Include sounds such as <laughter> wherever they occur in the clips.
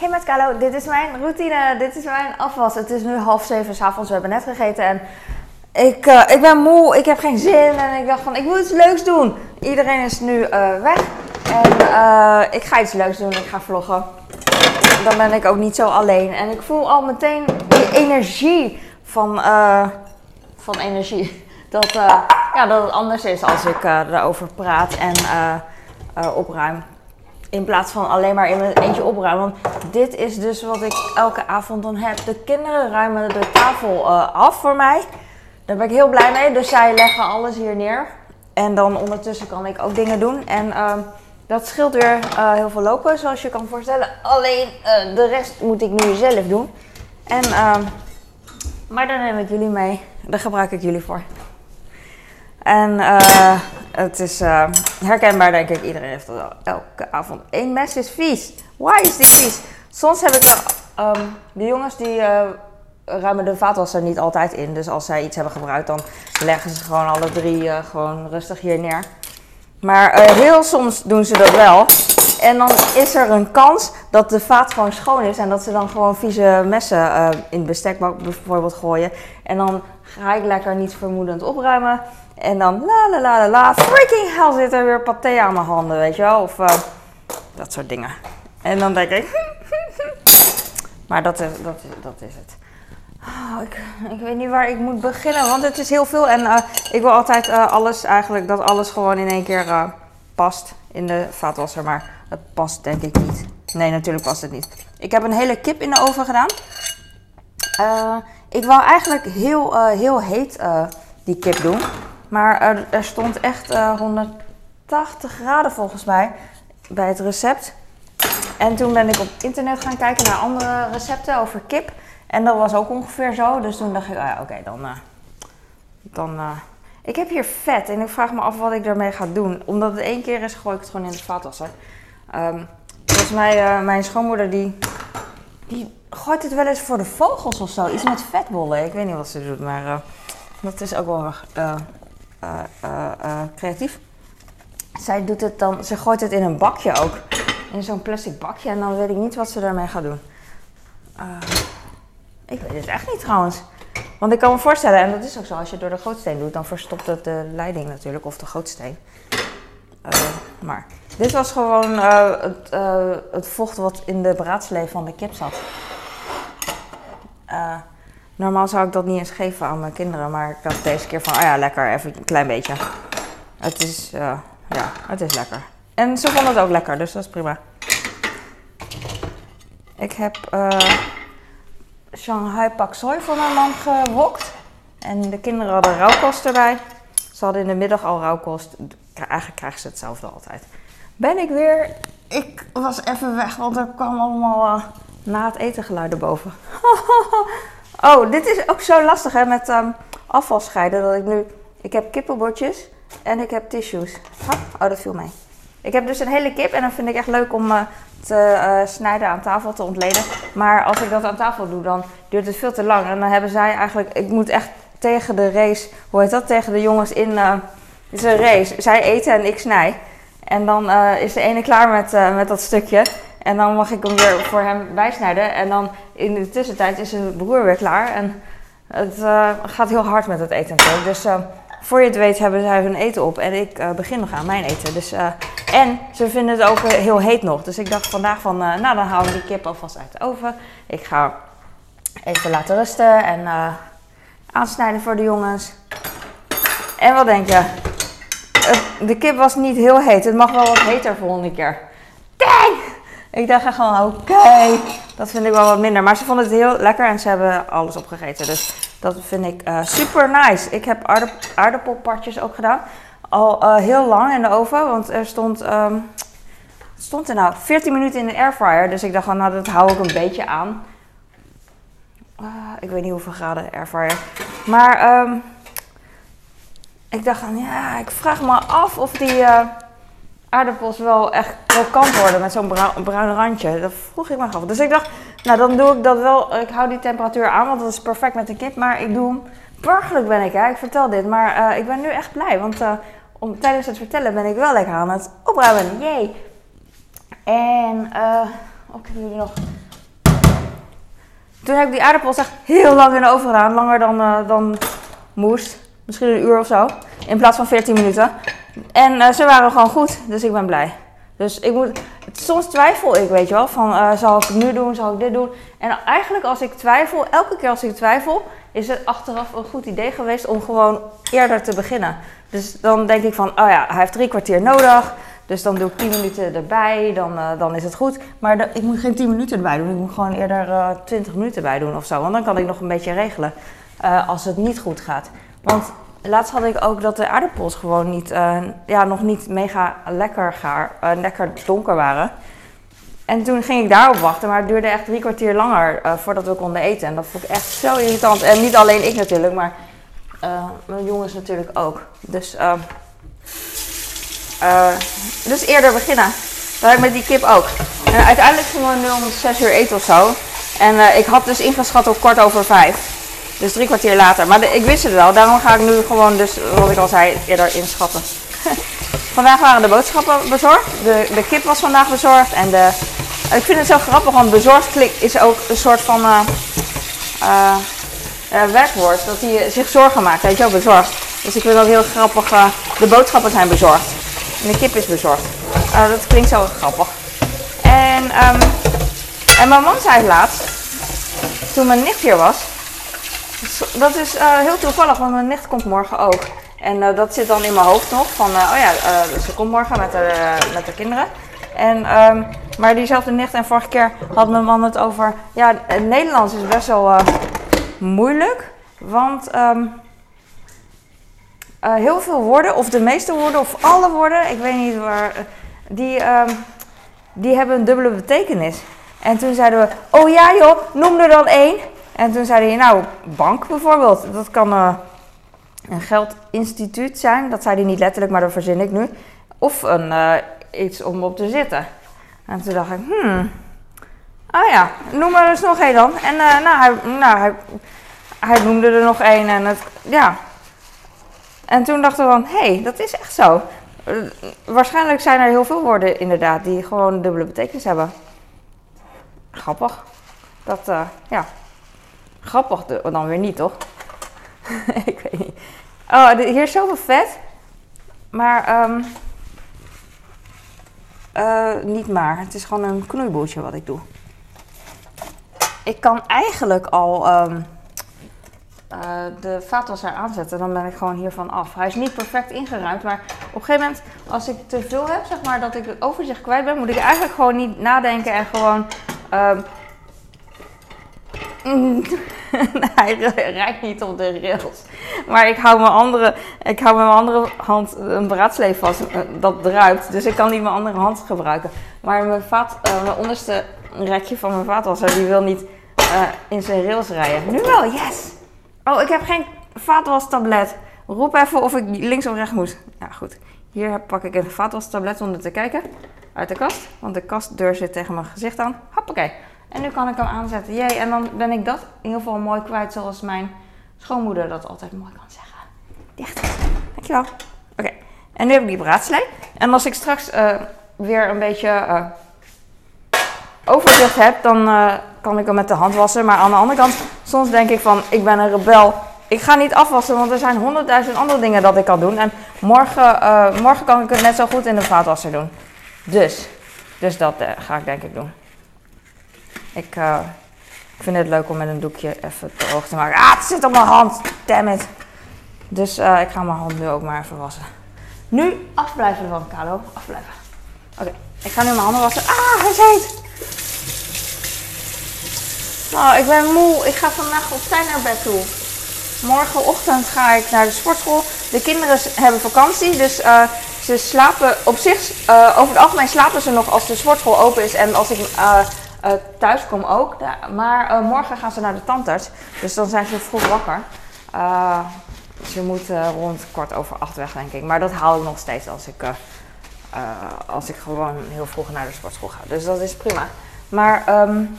Hey met Carlo, dit is mijn routine, dit is mijn afwas. Het is nu half zeven s'avonds, we hebben net gegeten en ik, uh, ik ben moe, ik heb geen zin en ik dacht van ik moet iets leuks doen. Iedereen is nu uh, weg en uh, ik ga iets leuks doen, ik ga vloggen. Dan ben ik ook niet zo alleen en ik voel al meteen die energie van, van energie. <laughs> Dat, ja, dat het anders is als ik erover praat en opruim. In plaats van alleen maar in mijn eentje opruimen. Want dit is dus wat ik elke avond dan heb. De kinderen ruimen de tafel uh, af voor mij. Daar ben ik heel blij mee. Dus zij leggen alles hier neer. En dan ondertussen kan ik ook dingen doen. En uh, dat scheelt weer uh, heel veel lopen, zoals je kan voorstellen. Alleen uh, de rest moet ik nu zelf doen. En, ehm, maar daar neem ik jullie mee. Daar gebruik ik jullie voor. En uh, het is uh, herkenbaar, denk ik. Iedereen heeft dat elke avond. Eén mes is vies. Why is die vies? Soms heb ik um, de jongens die uh, ruimen de vaatwasser niet altijd in. Dus als zij iets hebben gebruikt, dan leggen ze gewoon alle drie gewoon rustig hier neer. Maar heel soms doen ze dat wel. En dan is er een kans dat de vaat gewoon schoon is. En dat ze dan gewoon vieze messen in het bestekbak bijvoorbeeld gooien. En dan ga ik lekker niet vermoedend opruimen. En dan la la la la la, freaking hell zit er weer paté aan mijn handen, weet je wel. Of uh, dat soort dingen. En dan denk ik, <laughs> maar dat is, dat, is, dat is het. Oh, ik, ik, weet niet waar ik moet beginnen, want het is heel veel. En uh, ik wil altijd uh, alles eigenlijk, dat alles gewoon in één keer past in de vaatwasser. Maar het past denk ik niet. Nee, natuurlijk past het niet. Ik heb een hele kip in de oven gedaan. ik wou eigenlijk heel, heel heet die kip doen. Maar er, er stond echt uh, 180 graden volgens mij bij het recept. En toen ben ik op internet gaan kijken naar andere recepten over kip. En dat was ook ongeveer zo. Dus toen dacht ik, oh ja, oké, dan. Uh, dan uh, ik heb hier vet en ik vraag me af wat ik daarmee ga doen. Omdat het één keer is, gooi ik het gewoon in de vaatwasser. Um, volgens mij, mijn schoonmoeder die, die gooit het wel eens voor de vogels of zo. Iets met vetbollen. Ik weet niet wat ze doet, maar dat is ook wel creatief. Zij doet het dan, ze gooit het in een bakje ook. In zo'n plastic bakje. En dan weet ik niet wat ze daarmee gaat doen. ik weet het echt niet trouwens. Want ik kan me voorstellen, en dat is ook zo, als je het door de gootsteen doet, dan verstopt het de leiding natuurlijk, of de gootsteen. maar dit was gewoon het, het, vocht wat in de braadslee van de kip zat. Normaal zou ik dat niet eens geven aan mijn kinderen, maar ik dacht deze keer van, oh ja, lekker, even een klein beetje. Het is, uh, ja, het is lekker. En ze vonden het ook lekker, dus dat is prima. Ik heb uh, Shanghai Pak Soy voor mijn man gewokt. En de kinderen hadden rauwkost erbij. Ze hadden in de middag al rauwkost. Eigenlijk krijgen ze hetzelfde altijd. Ben ik weer. Ik was even weg, want er kwam allemaal uh, na het eten geluiden boven. <laughs> Oh, dit is ook zo lastig hè, met um, afval scheiden. Dat ik nu. Ik heb kippenbordjes en ik heb tissues. Oh, dat viel mee. Ik heb dus een hele kip en dan vind ik echt leuk om uh, te uh, snijden aan tafel, te ontleden. Maar als ik dat aan tafel doe, dan duurt het veel te lang. En dan hebben zij eigenlijk. Ik moet echt tegen de race. Hoe heet dat? Tegen de jongens in. Uh, is een race. Zij eten en ik snij. En dan is de ene klaar met, met dat stukje. En dan mag ik hem weer voor hem bijsnijden. En dan in de tussentijd is zijn broer weer klaar. En het uh, gaat heel hard met het eten. Dus uh, voor je het weet hebben zij hun eten op. En ik uh, begin nog aan mijn eten. Dus, en ze vinden het ook heel heet nog. Dus ik dacht vandaag van, nou dan haal ik die kip alvast uit de oven. Ik ga even laten rusten en aansnijden voor de jongens. En wat denk je? de kip was niet heel heet. Het mag wel wat heter volgende keer. Ik dacht gewoon, oké, dat vind ik wel wat minder. Maar ze vonden het heel lekker en ze hebben alles opgegeten. Dus dat vind ik uh, super nice. Ik heb aardapp aardappelpartjes ook gedaan. Al uh, heel lang in de oven, want er stond, um, stond er nou 14 minuten in de airfryer. Dus ik dacht nou dat hou ik een beetje aan. Uh, ik weet niet hoeveel graden de airfryer. Maar um, ik dacht ja, ik vraag me af of die aardappels wel echt krokant worden met zo'n bruin, randje. Dat vroeg ik me af. Dus ik dacht, nou dan doe ik dat wel. Ik hou die temperatuur aan, want dat is perfect met de kip. Maar ik doe hem. Burgerlijk ben ik, ja. Ik vertel dit. Maar uh, ik ben nu echt blij. Want uh, om, tijdens het vertellen ben ik wel lekker aan het opruimen. Jee. En uh, ook jullie nog Toen heb ik die aardappels echt heel lang in de oven gedaan. Langer dan, eh, dan moest. Misschien een uur of zo. In plaats van 14 minuten. En eh, ze waren gewoon goed. Dus ik ben blij. Dus ik moet, soms twijfel ik, weet je wel, van uh, zal ik het nu doen, zal ik dit doen? En eigenlijk als ik twijfel, elke keer als ik twijfel, is het achteraf een goed idee geweest om gewoon eerder te beginnen. Dus dan denk ik van, oh ja, hij heeft drie kwartier nodig, dus dan doe ik 10 minuten erbij, dan, uh, dan is het goed. Maar ik moet geen 10 minuten erbij doen, ik moet gewoon eerder 20 minuten erbij doen of zo. Want dan kan ik nog een beetje regelen als het niet goed gaat. Want Laatst had ik ook dat de aardappels gewoon niet, uh, ja, nog niet mega lekker, gaar, uh, lekker donker waren. En toen ging ik daarop wachten, maar het duurde echt drie kwartier langer uh, voordat we konden eten. En dat vond ik echt zo irritant. En niet alleen ik natuurlijk, maar mijn jongens natuurlijk ook. Dus, dus eerder beginnen. Dat ik met die kip ook. En uiteindelijk gingen we nu om zes uur eten of zo. En ik had dus ingeschat op kwart over vijf. Dus drie kwartier later. Maar ik wist het wel. Daarom ga ik nu gewoon, dus wat ik al zei, eerder inschatten. <laughs> vandaag waren de boodschappen bezorgd. De, de kip was vandaag bezorgd. En de, ik vind het zo grappig, want bezorgd is ook een soort van uh, uh, uh, werkwoord. Dat hij zich zorgen maakt. Weet je wel, bezorgd. Dus ik vind dat heel grappig. de boodschappen zijn bezorgd. En de kip is bezorgd. dat klinkt zo grappig. En, um, en mijn man zei het laatst, toen mijn nicht hier was, dat is uh, heel toevallig, want mijn nicht komt morgen ook. En uh, dat zit dan in mijn hoofd nog. Van, uh, oh ja, ze komt morgen met de, met de kinderen. En, um, maar diezelfde nicht en vorige keer had mijn man het over... Ja, het Nederlands is best wel moeilijk. Want um, heel veel woorden, of de meeste woorden, of alle woorden... Ik weet niet waar... Die, um, die hebben een dubbele betekenis. En toen zeiden we... Oh ja joh, noem er dan één. En toen zei hij, nou, bank bijvoorbeeld. Dat kan uh, een geldinstituut zijn. Dat zei hij niet letterlijk, maar dat verzin ik nu. Of een, uh, iets om op te zitten. En toen dacht ik, hmm. Oh ja, noem maar eens nog één dan. En uh, nou, hij, nou hij, hij, noemde er nog één. En ja. En toen dachten we van, hé, hey, dat is echt zo. waarschijnlijk zijn er heel veel woorden inderdaad die gewoon dubbele betekenis hebben. Grappig. Dat, ja. Grappig dan weer niet, toch? <laughs> ik weet niet. Oh, hier is zoveel vet. Maar, um, niet maar. Het is gewoon een knoeiboeltje wat ik doe. Ik kan eigenlijk al um, uh, de vaatwasser aanzetten. Dan ben ik gewoon hiervan af. Hij is niet perfect ingeruimd. Maar op een gegeven moment, als ik te veel heb, zeg maar, dat ik het overzicht kwijt ben, moet ik eigenlijk gewoon niet nadenken en gewoon... Um, <laughs> <laughs> hij rijdt niet op de rails. Maar ik hou mijn andere, ik hou met mijn andere hand een braadsleef vast. Eh, dat druipt. Dus ik kan niet mijn andere hand gebruiken. Maar mijn, vaat, uh, mijn onderste rekje van mijn vaatwasser die wil niet uh, in zijn rails rijden. Nu wel, yes! Oh, ik heb geen vaatwastablet. Roep even of ik links of rechts moet. Ja, goed. Hier pak ik een vaatwastablet om te kijken. Uit de kast. Want de kastdeur zit tegen mijn gezicht aan. Hoppakee. En nu kan ik hem aanzetten. Jee, en dan ben ik dat in ieder geval mooi kwijt zoals mijn schoonmoeder dat altijd mooi kan zeggen. Dicht. Dankjewel. Oké. En nu heb ik die braadslee. En als ik straks uh, weer een beetje uh, overzicht heb, dan uh, kan ik hem met de hand wassen. Maar aan de andere kant, soms denk ik van, ik ben een rebel. Ik ga niet afwassen, want er zijn honderdduizend andere dingen dat ik kan doen. En morgen, morgen kan ik het net zo goed in de vaatwasser doen. Dus, dus dat ga ik denk ik doen. Ik, uh, ik vind het leuk om met een doekje even droog te maken. Ah, het zit op mijn hand. Damn it. Dus uh, ik ga mijn hand nu ook maar even wassen. Nu afblijven van Carlo. Afblijven. Oké, ik ga nu mijn handen wassen. Ah, hij is heet. Oh, ik ben moe. Ik ga vandaag op tijd naar bed toe. Morgenochtend ga ik naar de sportschool. De kinderen hebben vakantie, dus uh, ze slapen op zich. Over het algemeen slapen ze nog als de sportschool open is en als ik uh, thuis kom ook. maar uh, morgen gaan ze naar de tandarts. Dus dan zijn ze vroeg wakker. Uh, ze moeten rond kwart over acht weg, denk ik. Maar dat haal ik nog steeds als ik, als ik gewoon heel vroeg naar de sportschool ga. Dus dat is prima. Maar um,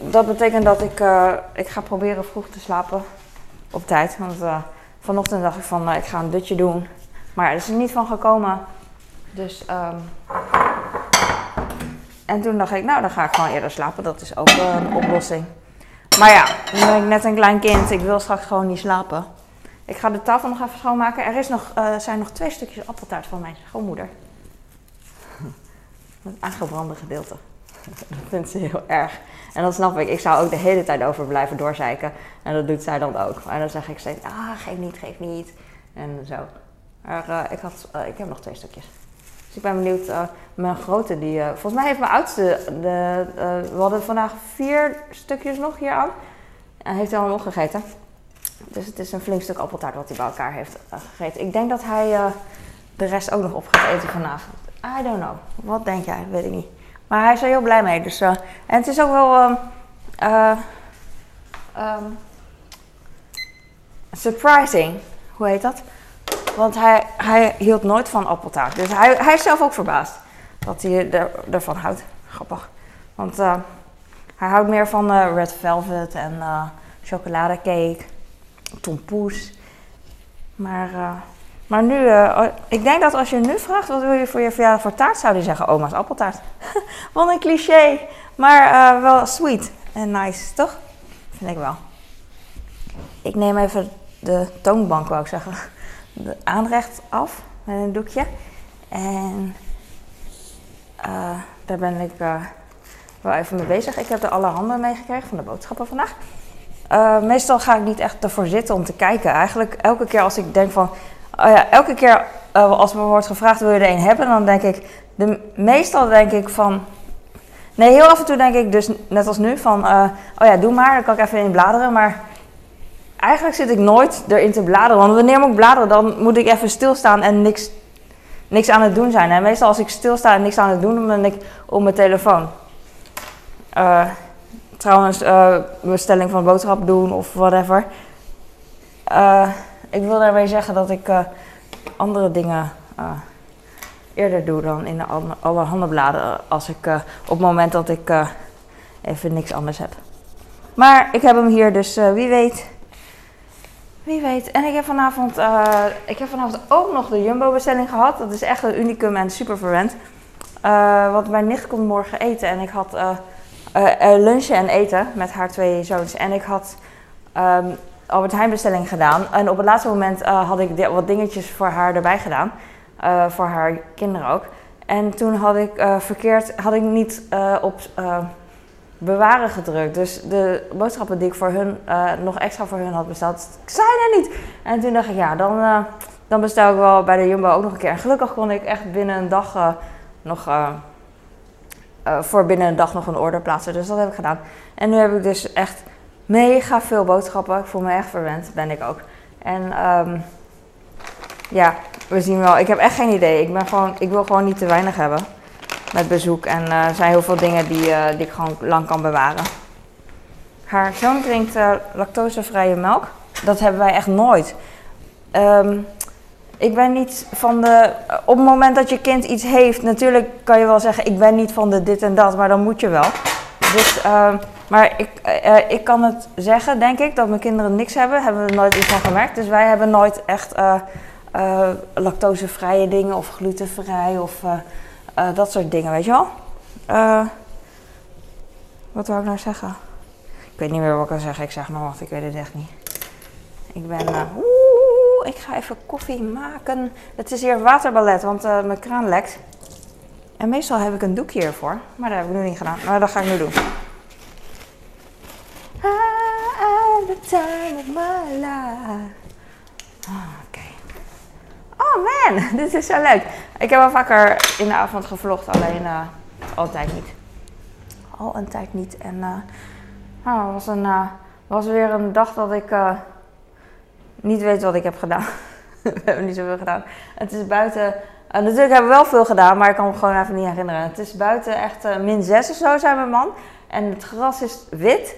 dat betekent dat ik, ik ga proberen vroeg te slapen op tijd. Want vanochtend dacht ik van ik ga een dutje doen. Maar er is er niet van gekomen. Dus um, en toen dacht ik, nou dan ga ik gewoon eerder slapen. Dat is ook een oplossing. Maar ja, nu ben ik net een klein kind. Ik wil straks gewoon niet slapen. Ik ga de tafel nog even schoonmaken. Er is nog, uh, zijn nog twee stukjes appeltaart van mijn schoonmoeder. Het <laughs> aangebrande gedeelte. <laughs> Dat vindt ze heel erg. En dat snap ik. Ik zou ook de hele tijd over blijven doorzeiken. En dat doet zij dan ook. En dan zeg ik steeds, ah, geef niet, geef niet. En zo. Maar uh, ik, had, uh, ik heb nog twee stukjes. Dus ik ben benieuwd. Uh, mijn grote, die, volgens mij heeft mijn oudste, de, we hadden vandaag vier stukjes nog hier aan. En heeft hij allemaal opgegeten. Dus het is een flink stuk appeltaart wat hij bij elkaar heeft gegeten. Ik denk dat hij de rest ook nog op gaat eten vanavond. I don't know. Wat denk jij? Weet ik niet. Maar hij is er heel blij mee. Dus, en het is ook wel um, surprising. Hoe heet dat? Want hij, hij hield nooit van appeltaart. Dus hij, hij is zelf ook verbaasd dat hij er, ervan houdt. Grappig. Want uh, hij houdt meer van red velvet en chocoladecake, tompoes. Maar maar nu, uh, ik denk dat als je nu vraagt wat wil je voor je verjaardag voor taart, zou hij zeggen oma's appeltaart. <laughs> wat een cliché, maar uh, wel sweet en nice, toch? Vind ik wel. Ik neem even de toonbank, wou ik zeggen, de aanrecht af met een doekje. En uh, daar ben ik wel even mee bezig. Ik heb er allerhande meegekregen van de boodschappen vandaag. meestal ga ik niet echt ervoor zitten om te kijken. Eigenlijk elke keer als ik denk van Oh ja, elke keer als me wordt gevraagd wil je er een hebben, dan denk ik, de, meestal denk ik van, nee heel af en toe denk ik dus net als nu van, oh ja doe maar, dan kan ik even in bladeren, maar eigenlijk zit ik nooit erin te bladeren, want wanneer moet ik bladeren, dan moet ik even stilstaan en niks, niks aan het doen zijn. En meestal als ik stilsta en niks aan het doen, dan ben ik op mijn telefoon. Uh, trouwens, bestelling van boodschap doen of whatever. Ik wil daarmee zeggen dat ik uh, andere dingen uh, eerder doe dan in alle handenbladen. Als ik uh, op het moment dat ik even niks anders heb. Maar ik heb hem hier, dus wie weet. Wie weet. En ik heb vanavond, ik heb vanavond ook nog de Jumbo-bestelling gehad. Dat is echt een unicum en super verwend. want mijn nicht komt morgen eten. En ik had lunchen en eten met haar twee zoons. En ik had um, Albert Heijn bestelling gedaan. En op het laatste moment had ik wat dingetjes voor haar erbij gedaan. Voor haar kinderen ook. En toen had ik verkeerd, had ik niet op bewaren gedrukt. Dus de boodschappen die ik voor hun, nog extra voor hun had besteld, zijn er niet. En toen dacht ik, ja, dan, dan bestel ik wel bij de Jumbo ook nog een keer. En gelukkig kon ik echt binnen een dag nog, voor binnen een dag nog een order plaatsen. Dus dat heb ik gedaan. En nu heb ik dus echt mega veel boodschappen. Ik voel me echt verwend, ben ik ook. En um, ja, we zien wel. Ik heb echt geen idee. Ik, ben gewoon, ik wil gewoon niet te weinig hebben met bezoek. En uh, er zijn heel veel dingen die, uh, die ik gewoon lang kan bewaren. Haar zoon drinkt uh, lactosevrije melk. Dat hebben wij echt nooit. Um, ik ben niet van de. Op het moment dat je kind iets heeft, natuurlijk kan je wel zeggen: ik ben niet van de dit en dat, maar dan moet je wel. Dus uh, maar ik, ik kan het zeggen, denk ik, dat mijn kinderen niks hebben. Hebben we nooit iets van gemerkt. Dus wij hebben nooit echt lactosevrije dingen of glutenvrij of dat soort dingen, weet je wel. wat wou ik nou zeggen? Ik weet niet meer wat ik kan zeggen. Ik zeg maar wat, ik weet het echt niet. Ik ben... Oeh, ik ga even koffie maken. Het is hier waterballet, want mijn kraan lekt. En meestal heb ik een doekje hiervoor. Maar dat heb ik nu niet gedaan. Maar dat ga ik nu doen. the time of my life. Oké. Oh man, <laughs> dit is zo leuk. Ik heb al vaker in de avond gevlogd, alleen uh, altijd niet. Al een tijd niet. En uh, nou, was, een, uh, was weer een dag dat ik niet weet wat ik heb gedaan. <laughs> we hebben niet zoveel gedaan. Het is buiten. natuurlijk hebben we wel veel gedaan, maar ik kan me gewoon even niet herinneren. Het is buiten echt min 6 of zo, zei mijn man. En het gras is wit.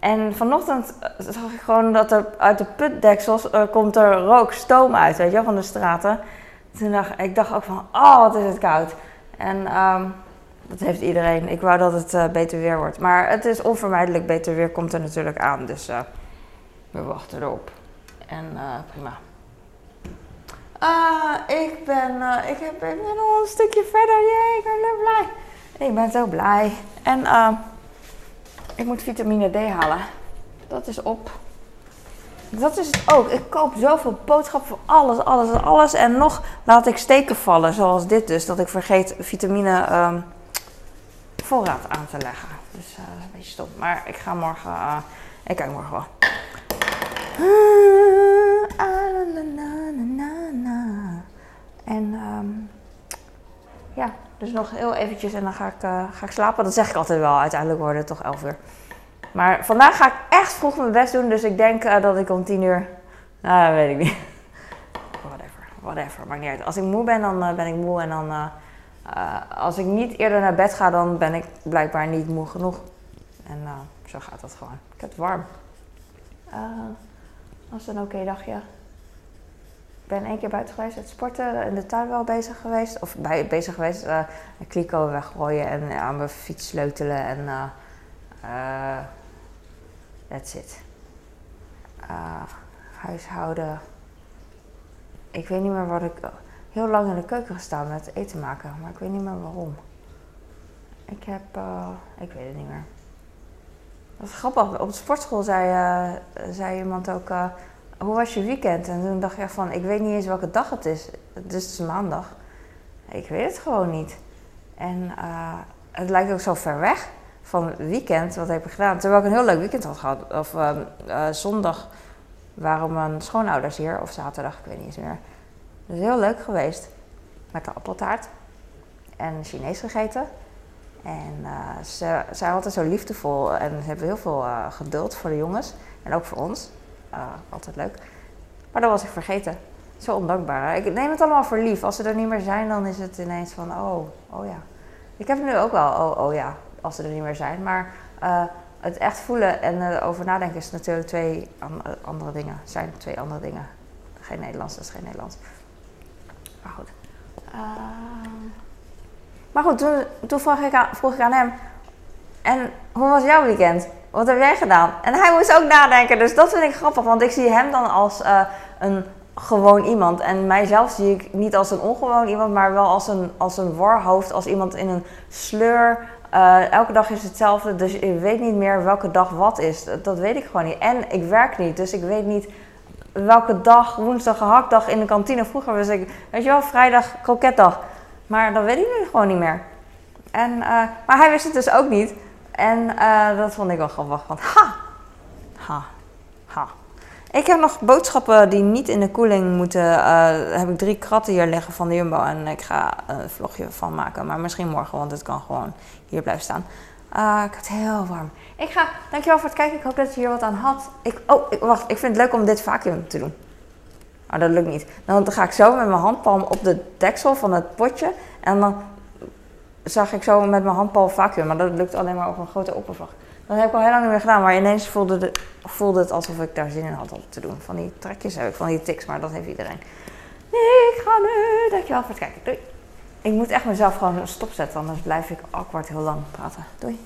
En vanochtend eh, zag ik gewoon dat er uit de putdeksels komt er rook, stoom uit, weet je van de straten. Toen dacht ik dacht ook van, oh, wat is het koud. En um, dat heeft iedereen. Ik wou dat het uh, beter weer wordt. Maar het is onvermijdelijk, beter weer komt er natuurlijk aan. Dus uh, we wachten erop. En prima. ik, ben, ik, heb, ben al een stukje verder. Jee, ik ben blij. Ik ben zo blij. En... Uh, ik moet vitamine D halen. dat is op. Dat is het ook. Ik koop zoveel boodschappen voor alles, alles, alles. En nog laat ik steken vallen, zoals dit dus. Dat ik vergeet vitamine ehm, voorraad aan te leggen. Dus uh, een beetje stom. Maar ik ga morgen... Uh, ik kijk morgen wel. En um, ja, dus nog heel eventjes en dan ga ik, uh, ga ik slapen. Dat zeg ik altijd wel. Uiteindelijk worden het toch 11 uur. Maar vandaag ga ik echt vroeg mijn best doen. Dus ik denk uh, dat ik om 10 uur. Nou, weet ik niet. <laughs> whatever, whatever. Maakt niet. Als ik moe ben, dan uh, ben ik moe. En dan. als ik niet eerder naar bed ga, dan ben ik blijkbaar niet moe genoeg. En zo gaat dat gewoon. Ik heb het warm. was een oké okay dagje? Ben één keer buiten geweest, het sporten, in de tuin wel bezig geweest. Of bij, bezig geweest, uh, kliko weggooien en aan mijn fiets sleutelen en that's it. huishouden. Ik weet niet meer wat ik... Heel lang in de keuken gestaan met eten maken, maar ik weet niet meer waarom. Ik heb... ik weet het niet meer. Dat is grappig. Op de sportschool zei, zei iemand ook hoe was je weekend? En toen dacht ik van, ik weet niet eens welke dag het is. Het is maandag. Ik weet het gewoon niet. En het lijkt ook zo ver weg van weekend. Wat heb ik gedaan? Terwijl ik een heel leuk weekend had gehad. Of uh, uh, zondag waren mijn schoonouders hier. Of zaterdag, ik weet niet eens meer. Dus heel leuk geweest. Met de appeltaart. En Chinees gegeten. En ze zijn altijd zo liefdevol. En hebben heel veel geduld voor de jongens. En ook voor ons. Altijd leuk. Maar dat was ik vergeten. Zo ondankbaar. Ik neem het allemaal voor lief. Als ze er niet meer zijn, dan is het ineens van, oh, oh ja. Ik heb nu ook wel, oh, oh ja, als ze er niet meer zijn. Maar uh, het echt voelen en erover nadenken is natuurlijk twee andere dingen. Zijn twee andere dingen. Geen Nederlands, dat is geen Nederlands. Maar goed. Uh, maar goed, toen, toen vroeg, ik aan, vroeg hem, en hoe was jouw weekend? Wat heb jij gedaan? En hij moest ook nadenken. Dus dat vind ik grappig. Want ik zie hem dan als uh, een gewoon iemand. En mijzelf zie ik niet als een ongewoon iemand, maar wel als een, als een warhoofd. Als iemand in een sleur. Uh, elke dag is hetzelfde. Dus ik weet niet meer welke dag wat is. Dat, weet ik gewoon niet. En ik werk niet. Dus ik weet niet welke dag, woensdag gehaktdag in de kantine. Vroeger was ik, weet je wel, vrijdag kroketdag. Maar dat weet ik nu gewoon niet meer. En, uh, maar hij wist het dus ook niet. En uh, dat vond ik wel grappig. Want ha, ha, ha. Ik heb nog boodschappen die niet in de koeling moeten. Uh, heb ik drie kratten hier liggen van de Jumbo. En ik ga een vlogje van maken. Maar misschien morgen, want het kan gewoon hier blijven staan. Uh, ik heb het heel warm. Ik ga, dankjewel voor het kijken. Ik hoop dat je hier wat aan had. Ik, oh, ik, wacht. Ik vind het leuk om dit vacuüm te doen. Maar dat lukt niet. Dan ga ik zo met mijn handpalm op de deksel van het potje. En dan zag ik zo met mijn handpalm vacuüm, maar dat lukt alleen maar op een grote oppervlak. Dat heb ik al heel lang niet meer gedaan, maar ineens voelde, de, voelde het alsof ik daar zin in had om te doen. Van die trekjes heb ik, van die tics, maar dat heeft iedereen. Ik ga nu. Dankjewel voor het kijken. Doei. Ik moet echt mezelf gewoon stopzetten, anders blijf ik awkward heel lang praten. Doei.